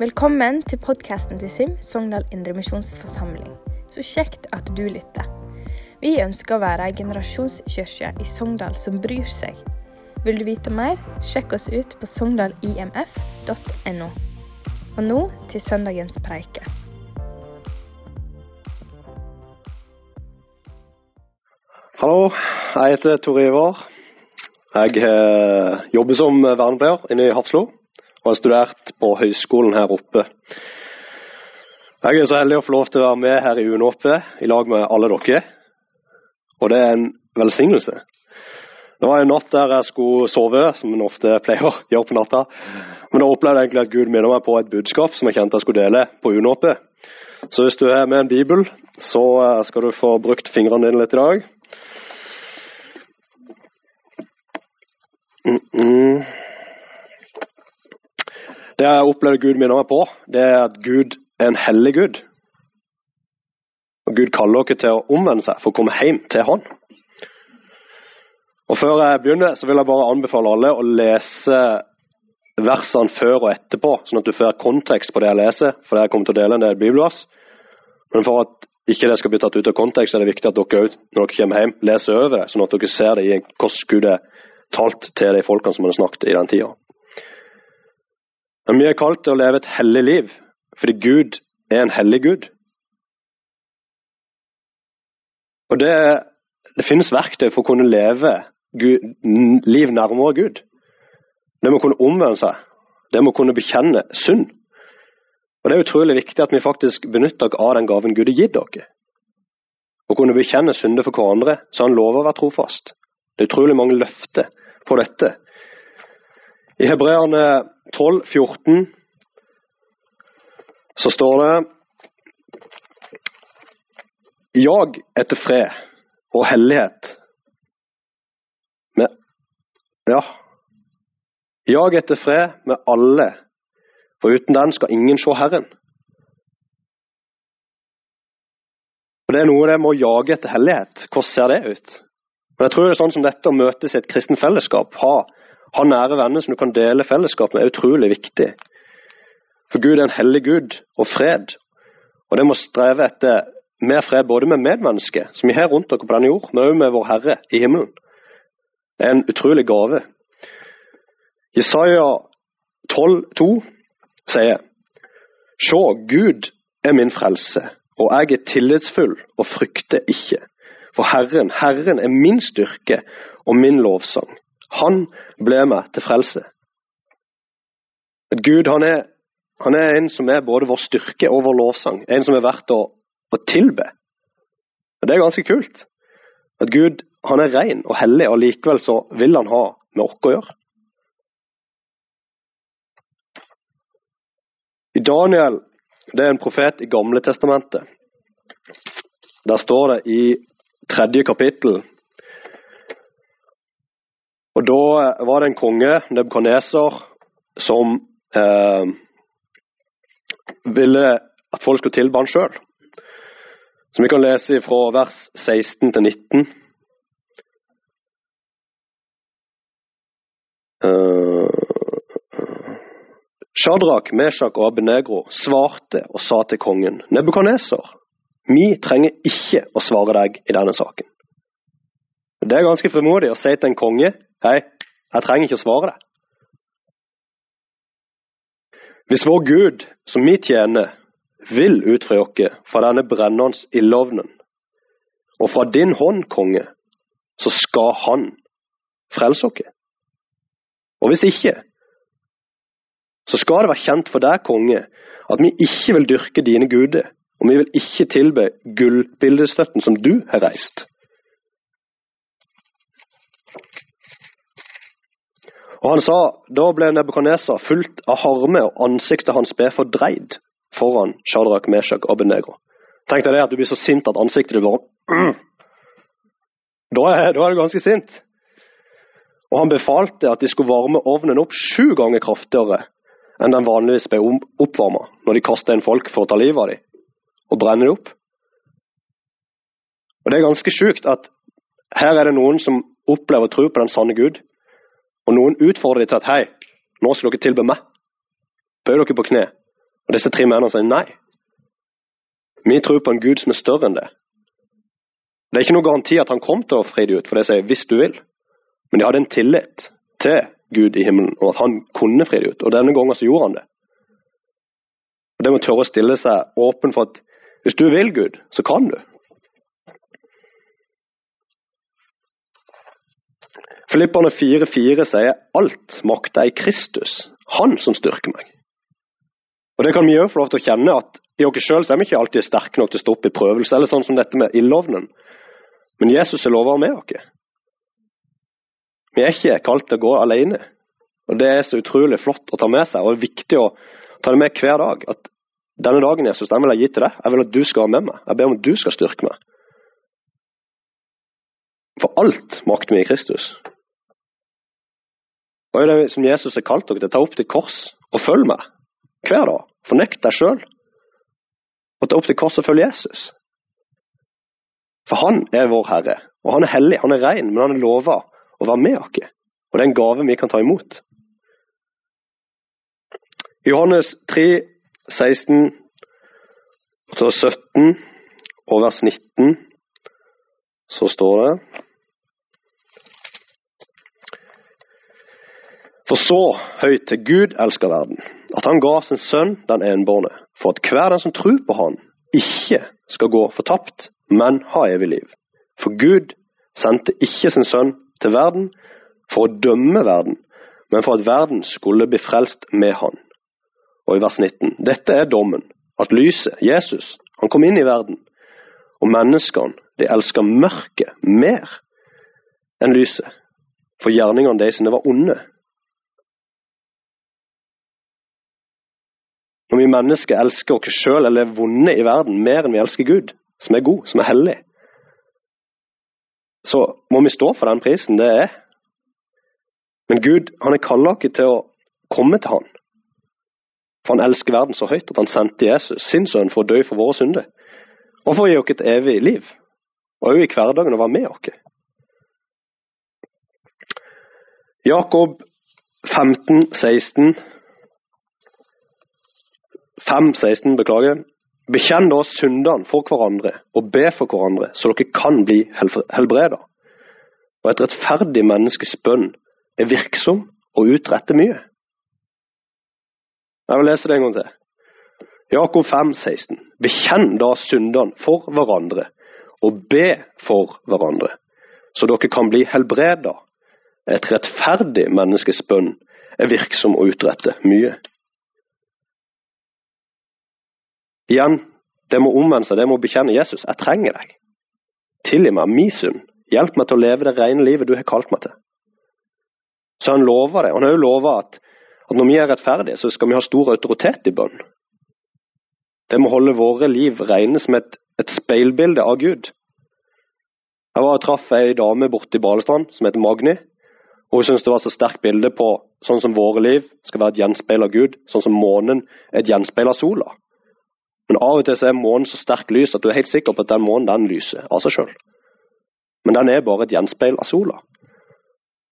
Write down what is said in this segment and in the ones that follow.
Velkommen til podkasten til SIM, Sogndal Indremisjonsforsamling. Så kjekt at du lytter. Vi ønsker å være ei generasjonskirke i Sogndal som bryr seg. Vil du vite mer, sjekk oss ut på sogndalimf.no Og nå til søndagens preike. Hallo, jeg heter Tor Ivar. Jeg eh, jobber som vernepleier inne i Hafslo og har studert på høyskolen her oppe. Jeg er så heldig å få lov til å være med her i UNÅP i lag med alle dere. Og det er en velsignelse. Det var en natt der jeg skulle sove, som en ofte pleier å gjøre på natta. Men da opplevde jeg egentlig at Gud minner meg på et budskap som jeg kjente jeg skulle dele på UNÅP. Så hvis du er med en bibel, så eh, skal du få brukt fingrene dine litt i dag. Mm -mm. Det jeg opplevde Gud minner meg på, det er at Gud er en hellig Gud. Og Gud kaller dere til å omvende seg for å komme hjem til Han. Og Før jeg begynner, så vil jeg bare anbefale alle å lese versene før og etterpå, sånn at du får kontekst på det jeg leser. For jeg kommer til å dele en del bibelvers. Men for at ikke det skal bli tatt ut av kontekst, er det viktig at dere når dere kommer hjem, leser over det, sånn at dere ser det i hvordan Gud er talt til de folkene som han har snakket i den tida. Men vi er kalt til å leve et hellig liv, fordi Gud er en hellig Gud. Og det, det finnes verktøy for å kunne leve Gud, liv nærmere Gud. Det må kunne omvende seg. Det må kunne bekjenne synd. Og Det er utrolig viktig at vi faktisk benytter oss av den gaven Gud har gitt dere. Å kunne bekjenne synder for hverandre, så han lover å være trofast. Det er utrolig mange løfter på dette. I Hebreerne 12, 14 så står det Jag etter fred og hellighet med Ja. Jag etter fred med alle, for uten den skal ingen se Herren. Og Det er noe det med å jage etter hellighet. Hvordan ser det ut? Men jeg tror det er sånn som dette å møtes i et kristen fellesskap, ha, ha nære venner som du kan dele fellesskap med, er utrolig viktig. For Gud er en hellig Gud og fred. Og det må streve etter mer fred både med medmennesket, som vi har rundt dere på denne jord, men også med vår Herre i himmelen. Det er en utrolig gave. Jesaja 12,2 sier Se, Gud er min frelse, og jeg er tillitsfull og frykter ikke. For Herren, Herren er min styrke og min lovsang. Han ble meg til frelse. At Gud han er, han er en som er både vår styrke og vår lovsang. En som er verdt å, å tilbe. Og Det er ganske kult. At Gud han er ren og hellig, og likevel så vil han ha med oss å gjøre. I Daniel, det er en profet i Gamle testamentet. Der står det i tredje kapittel Og Da var det en konge, Nebukadneser, som eh, ville at folk skulle tilbe han sjøl. Som vi kan lese fra vers 16 til 19. Uh, Shadrach, Meshach og Abenegro svarte og sa til kongen Nebukadneser, vi trenger ikke å svare deg i denne saken. Det er ganske frimodig å si til en konge hei, jeg trenger ikke å svare deg. Hvis vår Gud, som vi tjener, vil utfri oss fra denne brennende ildovnen, og fra din hånd, konge, så skal han frelse oss. Og hvis ikke, så skal det være kjent for deg, konge, at vi ikke vil dyrke dine guder, og vi vil ikke tilbe gullbildestøtten som du har reist. Og han sa, Da ble Nebukadneser fullt av harme, og ansiktet hans ble fordreid foran Shadrach, Meshach og Abednego. Tenk deg det at du blir så sint at ansiktet ditt bare da, er, da er du ganske sint. Og han befalte at de skulle varme ovnen opp sju ganger kraftigere enn den vanligvis ble oppvarma når de kasta inn folk for å ta livet av dem og brenne dem opp. Og Det er ganske sjukt at her er det noen som opplever å tro på den sanne Gud, og noen utfordrer dem til at hei, nå skal dere tilbe meg. Bøy dere på kne. Og Disse tre mennene sier nei. Vi tror på en Gud som er større enn det. Det er ikke noe garanti at han kom til å fri dem ut, for det sier 'hvis du vil'. Men de hadde en tillit til Gud i himmelen, og at han kunne fri dem ut. Og denne gangen så gjorde han det. Og Det må tørre å stille seg åpen for at hvis du vil, Gud, så kan du. Filipperne 4,4 sier alt makter i Kristus, han som styrker meg. Og Det kan vi òg få lov til å kjenne, at i oss sjøl er vi ikke alltid sterke nok til å stå opp i prøvelse, eller sånn som dette med ildovnen. Men Jesus er lover med oss. Vi er ikke kalt til å gå alene. Og Det er så utrolig flott å ta med seg, og det er viktig å ta det med hver dag. At denne dagen Jesus, den vil jeg gi til deg. Jeg vil at du skal være med meg. Jeg ber om at du skal styrke meg. For alt makter vi i Kristus. Og det er som Jesus har kalt dere til, ta opp ditt kors og følg meg hver dag. Fornekt deg sjøl og ta opp ditt kors og følg Jesus. For han er vår Herre, og han er hellig, han er ren, men han er lova å være med oss. Og det er en gave vi kan ta imot. I Johannes 3, 16 17 og vers 19 så står det For så høyt til Gud elsker verden, at han ga sin sønn den enbårne, for at hver den som tror på han, ikke skal gå fortapt, men ha evig liv. For Gud sendte ikke sin sønn til verden for å dømme verden, men for at verden skulle bli frelst med han. Og i vers 19. Dette er dommen, at lyset, Jesus, han kom inn i verden, og menneskene, de elsker mørket mer enn lyset, for gjerningene deres var onde. Når vi mennesker elsker oss sjøl eller er vonde i verden mer enn vi elsker Gud, som er god, som er hellig, så må vi stå for den prisen det er. Men Gud han er kalla oss til å komme til Han. For han elsker verden så høyt at han sendte Jesus, sin sønn, for å dø for våre synder. Og for å gi oss et evig liv. Og òg i hverdagen å være med oss. Jakob 15, 16 5.16, beklager. Bekjenn da syndene for hverandre og be for hverandre, så dere kan bli helbreda. Og et rettferdig menneskes bønn er virksom og utretter mye. Jeg vil lese det en gang til. Jakob 5, 16. Bekjenn da syndene for hverandre og be for hverandre, så dere kan bli helbreda. Et rettferdig menneskes bønn er virksom og utretter mye. Igjen, det må omvende seg, det må bekjenne Jesus. Jeg trenger deg. Tilgi meg min synd. Hjelp meg til å leve det rene livet du har kalt meg til. Så han lover det. Han har jo lova at, at, når vi er rettferdige, så skal vi ha stor autoritet i bønn. Det må holde våre liv rene som et, et speilbilde av Gud. Jeg var og traff ei dame borte i Balestrand som heter Magni. og Hun syntes det var så sterkt bilde på sånn som våre liv skal være et gjenspeil av Gud. Sånn som månen er et gjenspeil av sola. Men av og til så er månen så sterk lys at du er helt sikker på at den månen den lyser av seg sjøl. Men den er bare et gjenspeil av sola.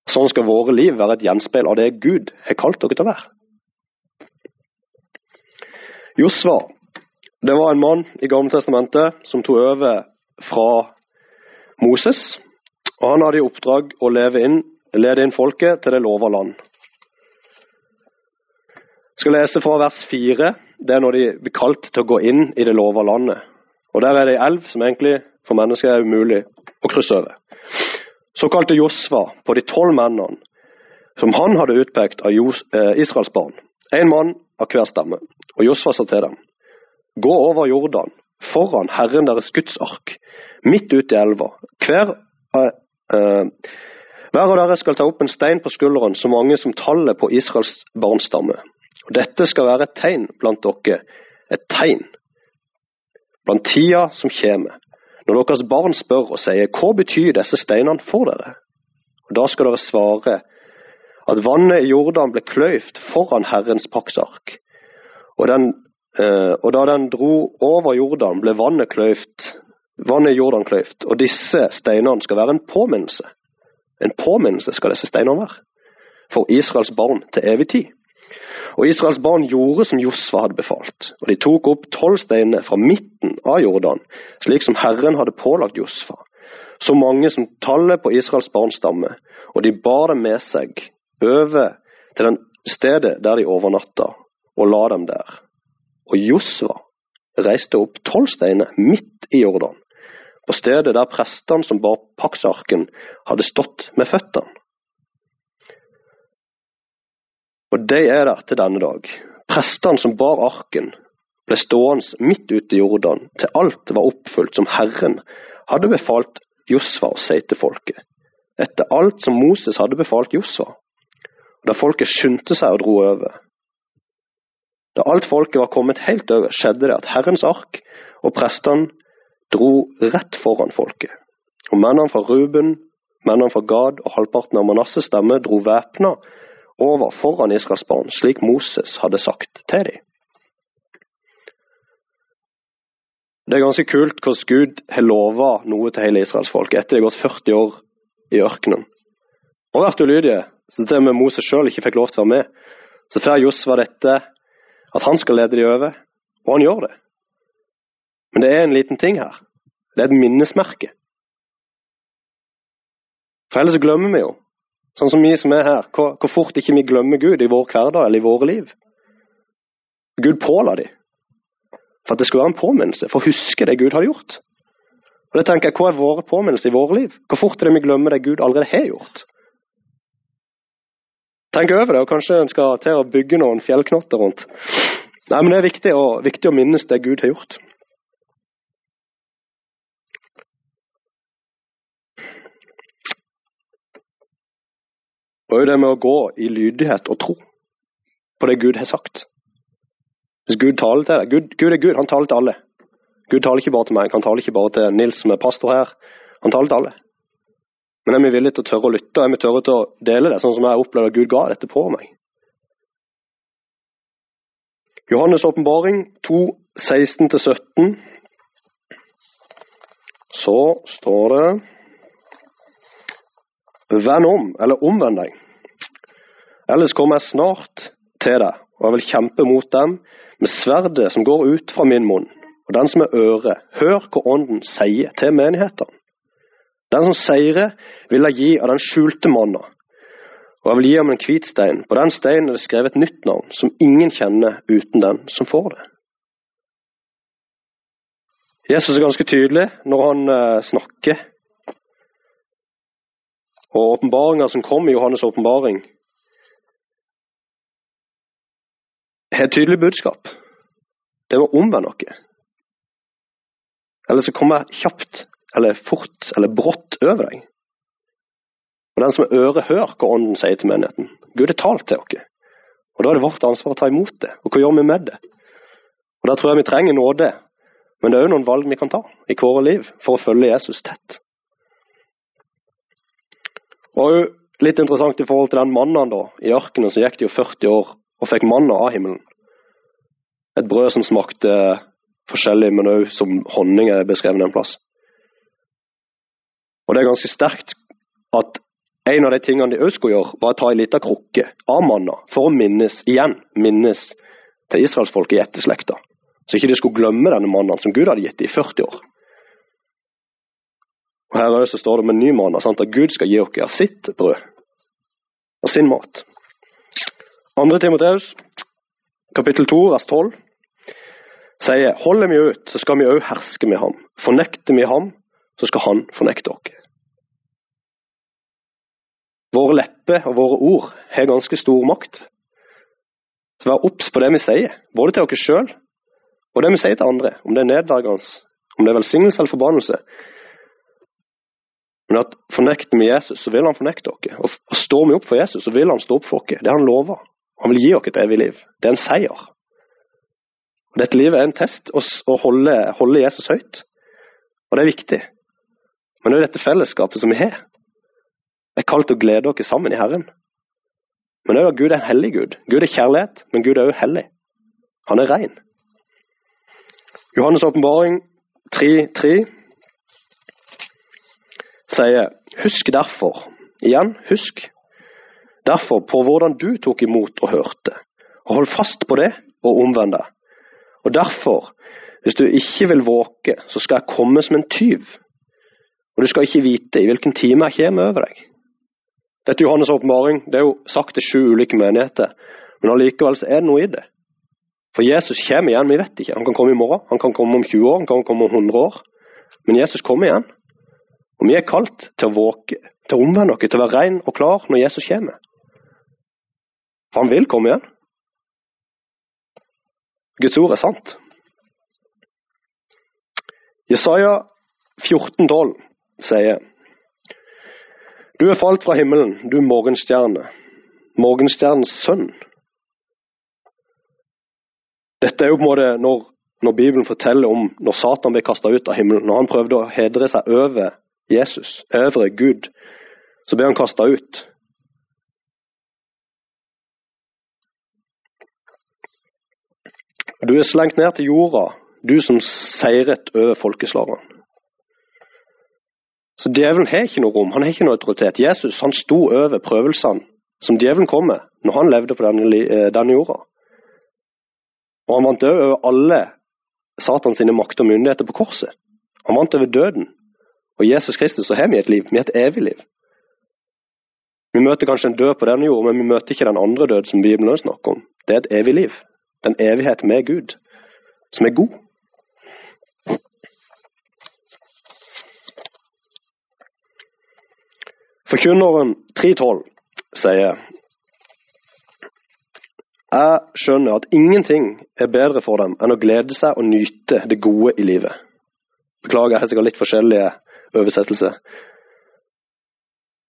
Sånn skal våre liv være et gjenspeil av det Gud har kalt dere til å være. Josva det var en mann i Gamle Testamentet som tok over fra Moses. og Han hadde i oppdrag å inn, lede inn folket til det lova land. Jeg skal lese fra vers 4 det er når de blir kalt til å gå inn i det lova landet. Og Der er det ei elv som egentlig for mennesker er umulig å krysse over. Så kalte Josva på de tolv mennene som han hadde utpekt av eh, Israels barn, en mann av hver stemme. Og Josva sa til dem, gå over Jordan, foran Herren deres Guds ark, midt ute i elva. Hver, uh, uh, hver av dere skal ta opp en stein på skulderen, så mange som tallet på Israels barns stamme. Og Dette skal være et tegn blant dere, et tegn blant tida som kommer. Når deres barn spør og sier hva betyr disse steinene for dere? Og Da skal dere svare at vannet i Jordan ble kløyvd foran Herrens paktsark. Og, den, eh, og da den dro over Jordan, ble vannet kløyvd vannet i Jordan kløyvd. Og disse steinene skal være en påminnelse. En påminnelse skal disse steinene være. For Israels barn til evig tid. Og Israels barn gjorde som Josva hadde befalt, og de tok opp tolv steiner fra midten av Jordan, slik som Herren hadde pålagt Josfa, så mange som tallet på Israels barns stamme, og de bar dem med seg over til den stedet der de overnatta, og la dem der. Og Josva reiste opp tolv steiner midt i Jordan, på stedet der prestene som bar paksarken, hadde stått med føttene. Og de er der til denne dag. Prestene som bar arken, ble stående midt ute i Jordan til alt var oppfylt som Herren hadde befalt Josva å si til folket, etter alt som Moses hadde befalt Josva. Da folket skyndte seg og dro over. Da alt folket var kommet helt over, skjedde det at Herrens ark og prestene dro rett foran folket. Og mennene fra Ruben, mennene fra Gad og halvparten av Manasses stemme dro væpna over foran Israels barn, slik Moses hadde sagt til dem. Det er ganske kult hvordan Gud har lova noe til hele Israels folk etter de har gått 40 år i ørkenen. Og vært ulydige, så til og med Moses sjøl ikke fikk lov til å være med. Så får Josva dette, at han skal lede de over, og han gjør det. Men det er en liten ting her. Det er et minnesmerke. For ellers glemmer vi jo Sånn som vi som er her, hvor, hvor fort ikke vi glemmer Gud i vår hverdag eller i våre liv. Gud påla de for at det skulle være en påminnelse, for å huske det Gud har gjort. Og det tenker jeg, Hva er våre påminnelser i våre liv? Hvor fort er det vi glemmer det Gud allerede har gjort? Tenk over det, og kanskje en skal til å bygge noen fjellknotter rundt. Nei, men Det er viktig, og, viktig å minnes det Gud har gjort. Og det med å gå i lydighet og tro på det Gud har sagt. Hvis Gud taler til deg Gud, Gud er Gud, han taler til alle. Gud taler ikke bare til meg, han taler ikke bare til Nils som er pastor her. Han taler til alle. Men er vi villige til å tørre å lytte, og er vi tørre til å dele det, sånn som jeg opplevde at Gud ga dette på meg? Johannes' åpenbaring 2, 16-17. Så står det Venn om, eller omvend deg. Ellers kommer jeg snart til deg, og jeg vil kjempe mot dem med sverdet som går ut fra min munn. Og den som er øret, hør hva Ånden sier til menighetene. Den som seirer, vil jeg gi av den skjulte manna. Og jeg vil gi ham en hvit stein. På den steinen er det skrevet et nytt navn, som ingen kjenner uten den som får det. Jesus er ganske tydelig når han uh, snakker og åpenbaringa som kom i Johannes' åpenbaring, har et tydelig budskap. Det må omvende noe. Eller så kommer jeg kjapt eller fort eller brått over deg. Og Den som er øre, hør hva Ånden sier til menigheten. Gud har talt til oss. Og Da er det vårt ansvar å ta imot det. Og hva gjør vi med det? Og Da tror jeg vi trenger nåde, men det er òg noen valg vi kan ta i kåre liv for å følge Jesus tett. Og litt interessant i forhold til den mannen da, i ørkenen, så gikk det jo 40 år og fikk manna av himmelen. Et brød som smakte forskjellig, men òg som honning er beskrevet en plass. Og det er ganske sterkt at en av de tingene de òg skulle gjøre, var å ta ei lita krukke av manna for å minnes igjen minnes til israelsfolket i etterslekta. Så ikke de skulle glemme denne mannen som Gud hadde gitt dem i 40 år. Og Her også står det med ny mann at Gud skal gi dere sitt brød og sin mat. 2. Timoteus, kapittel 2, vers 12, sier holder vi ut, så skal vi òg herske med ham. Fornekter vi ham, så skal han fornekte oss. Våre lepper og våre ord har ganske stor makt. Så vær obs på det vi sier, både til oss sjøl og det vi sier til andre. Om det er nedverdigende, om det er velsignelse eller forbannelse. Men at fornekter vi Jesus, så vil han fornekte oss. Og, står vi opp for Jesus, så vil han stå opp for oss. Det han lover. Han vil gi oss et evig liv. Det er en seier. Dette livet er en test å holde, holde, Jesus høyt. Og det er viktig. Men det er dette fellesskapet som vi har. Det er kalt å glede oss sammen i Herren. Men er at Gud er en hellig Gud. Gud er kjærlighet, men Gud er òg hellig. Han er ren. Johannes' åpenbaring 3.3 sier husk derfor. Igjen, husk. Derfor på hvordan du tok imot og hørte, Og hold fast på det, og omvend deg. Og derfor, hvis du ikke vil våke, så skal jeg komme som en tyv. Og du skal ikke vite i hvilken time jeg kommer over deg. Dette Johannes' åpenbaring. Det er jo sagt til sju ulike menigheter. Men allikevel så er det noe i det. For Jesus kommer igjen, vi vet ikke. Han kan komme i morgen, han kan komme om 20 år, han kan komme om 100 år. Men Jesus kommer igjen. Og vi er kalt til å våke, til å omvende oss, til å være ren og klar når Jesus kommer. For han vil komme igjen. Guds ord er sant. Jesaja 14,12 sier Du er falt fra himmelen, du morgenstjerne, morgenstjernens sønn. Dette er jo på en måte når, når Bibelen forteller om når Satan ble kasta ut av himmelen. Når han prøvde å hedre seg over Jesus, øvre Gud, så ble han kasta ut. Du er slengt ned til jorda, du som seiret over folkeslagene. Så djevelen har ikke noe rom, han har ikke noe autoritet. Jesus han sto over prøvelsene som djevelen kom med når han levde på denne, eh, denne jorda. Og han vant over alle Satans makter og myndigheter på korset. Han vant over døden. Og Jesus Kristus så har vi et liv, vi har et evig liv. Vi møter kanskje en død på denne jord, men vi møter ikke den andre død som Bibelen snakker om. Det er et evig liv. Den evighet med Gud, som er god. Forkynneren 3.12 sier Jeg skjønner at ingenting er bedre for dem enn å glede seg og nyte det gode i livet. Beklager, jeg har sikkert litt forskjellige oversettelser.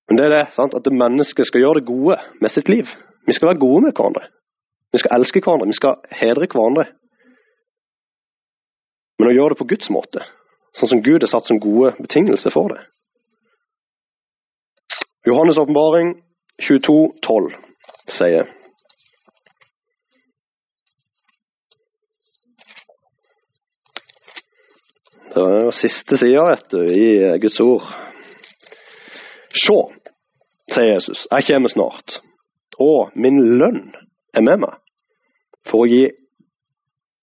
Men det er det, sant? at det mennesket skal gjøre det gode med sitt liv. Vi skal være gode med hverandre. Vi skal elske hverandre, vi skal hedre hverandre. Men å gjøre det på Guds måte, sånn som Gud har satt som gode betingelser for det. Johannes' åpenbaring 22,12 sier Jo siste sida, vet du, i Guds ord. Se, sier Jesus, jeg kommer snart, og min lønn er med meg, for å gi,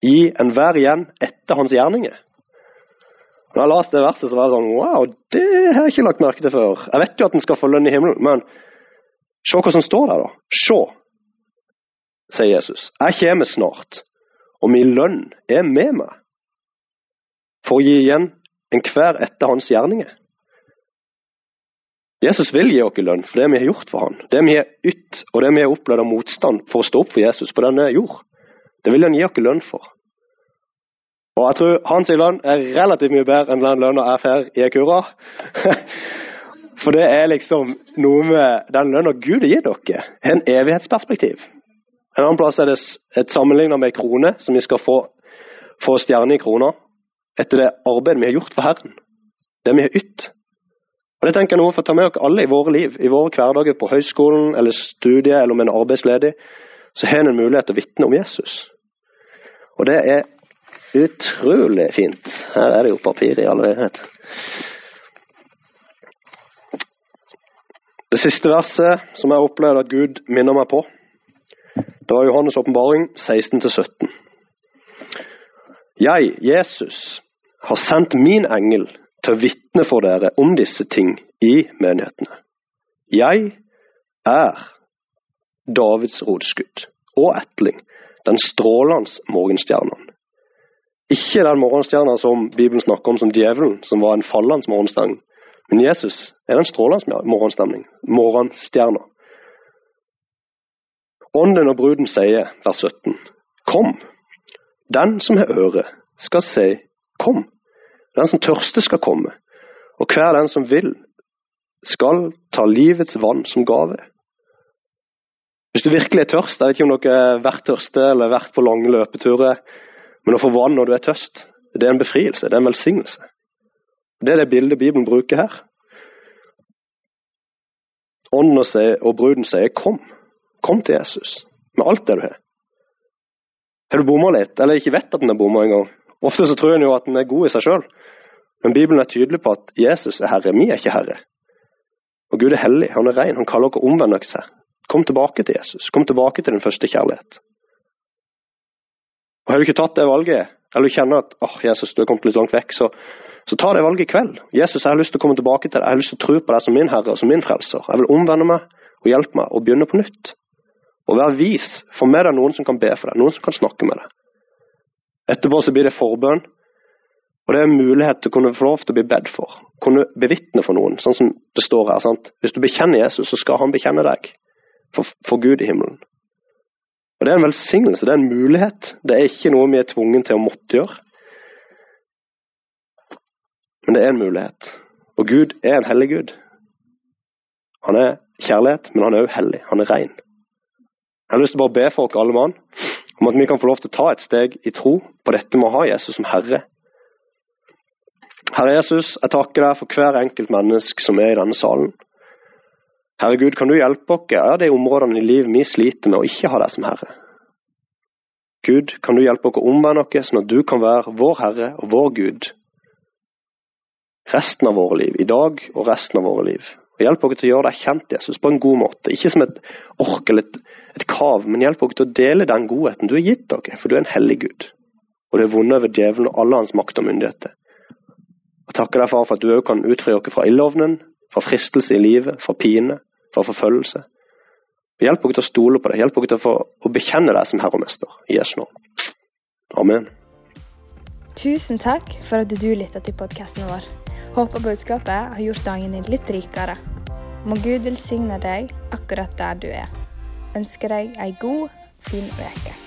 gi enhver igjen etter hans gjerninger. Når jeg leste det verset, så var jeg sånn Wow, det har jeg ikke lagt merke til før. Jeg vet jo at en skal få lønn i himmelen, men se hva som står der, da. Se, sier Jesus. Jeg kommer snart, og min lønn er med meg, for å gi igjen enhver etter hans gjerninger. Jesus vil gi oss lønn for det vi har gjort for han. Det vi har ytt, og det vi har opplevd av motstand for å stå opp for Jesus på denne jord. Det vil han gi oss lønn for. Og jeg tror hans lønn er relativt mye bedre enn den lønna jeg får i Ekura. For det er liksom noe med den lønna Gud gitt dere, har en evighetsperspektiv. En annen plass er det et sammenlignet med krone, som vi skal få, få stjerne i krona, etter det arbeidet vi har gjort for Herren. Det vi har ytt. Og Det tenker jeg noe for å ta med dere alle i våre liv, i våre hverdager på høyskolen eller studiet eller om en er arbeidsledig, så har en en mulighet til å vitne om Jesus. Og det er Utrolig fint. Her er det jo papir i all verden. Det siste verset som jeg opplevde at Gud minner meg på, det var Johannes' åpenbaring 16-17. Jeg, Jesus, har sendt min engel til å vitne for dere om disse ting i menighetene. Jeg er Davids rotskudd og etling, den strålende morgenstjernen. Ikke den morgenstjerna som Bibelen snakker om som djevelen, som var en fallende morgenstjerne. Men Jesus er den strålende morgenstjerna. Ånden og bruden sier, vers 17, Kom. Den som har øre, skal si, Kom. Den som tørste, skal komme. Og hver den som vil, skal ta livets vann som gave. Hvis du virkelig er tørst, jeg vet ikke om dere har vært tørste eller vært på lange løpeturer, men å få vann når du er tørst, det er en befrielse, det er en velsignelse. Det er det bildet Bibelen bruker her. Ånden og bruden sier 'kom'. Kom til Jesus med alt det du har. Har du bomma litt, eller ikke vet at den er bomma engang? Ofte så tror en jo at en er god i seg sjøl, men Bibelen er tydelig på at Jesus er herre, vi er ikke herre. Og Gud er hellig, han er ren, han kaller dere omvende seg. Kom tilbake til Jesus, kom tilbake til den første kjærlighet. Og Har du ikke tatt det valget, eller du kjenner at oh, Jesus, du er kommet litt langt vekk, så, så ta det valget i kveld. Jesus, jeg har lyst til å komme tilbake til deg. Jeg har lyst til å tro på deg som min herre og som min frelser. Jeg vil omvende meg og hjelpe meg å begynne på nytt. Og vær vis. Få med deg noen som kan be for deg, noen som kan snakke med deg. Etterpå så blir det forbønn. Og det er en mulighet til å kunne få lov til å bli bedt for. Kunne bevitne for noen, sånn som det står her. sant? Hvis du bekjenner Jesus, så skal han bekjenne deg for, for Gud i himmelen. Og Det er en velsignelse, det er en mulighet. Det er ikke noe vi er tvungen til å måtte gjøre. Men det er en mulighet. Og Gud er en hellig Gud. Han er kjærlighet, men han er òg hellig. Han er ren. Jeg har lyst til å bare be oss alle mann om at vi kan få lov til å ta et steg i tro på dette med å ha Jesus som Herre. Herre Jesus, jeg takker deg for hver enkelt menneske som er i denne salen. Herre Gud, kan du hjelpe oss av de områdene i livet vi sliter med å ikke ha deg som Herre? Gud, kan du hjelpe oss å omvende oss, sånn at du kan være vår Herre og vår Gud resten av våre liv, i dag og resten av våre liv. Og Hjelp oss til å gjøre deg kjent, Jesus, på en god måte. Ikke som et ork eller et, et kav, men hjelp oss til å dele den godheten du har gitt dere, for du er en hellig Gud. Og du har vunnet over djevelen og alle hans makt og myndigheter. Og takker deg, far, for at du òg kan utfri oss fra ildovnen, fra fristelse i livet, fra pine, fra forfølgelse. Hjelp oss til å stole på deg, hjelp oss til å, få, å bekjenne deg som Herre og Mester. I Jesu navn. Amen. Tusen takk for at du lytta til podkasten vår. Håper budskapet har gjort dagen din litt rikere. Må Gud velsigne deg akkurat der du er. Ønsker deg ei god, fin uke.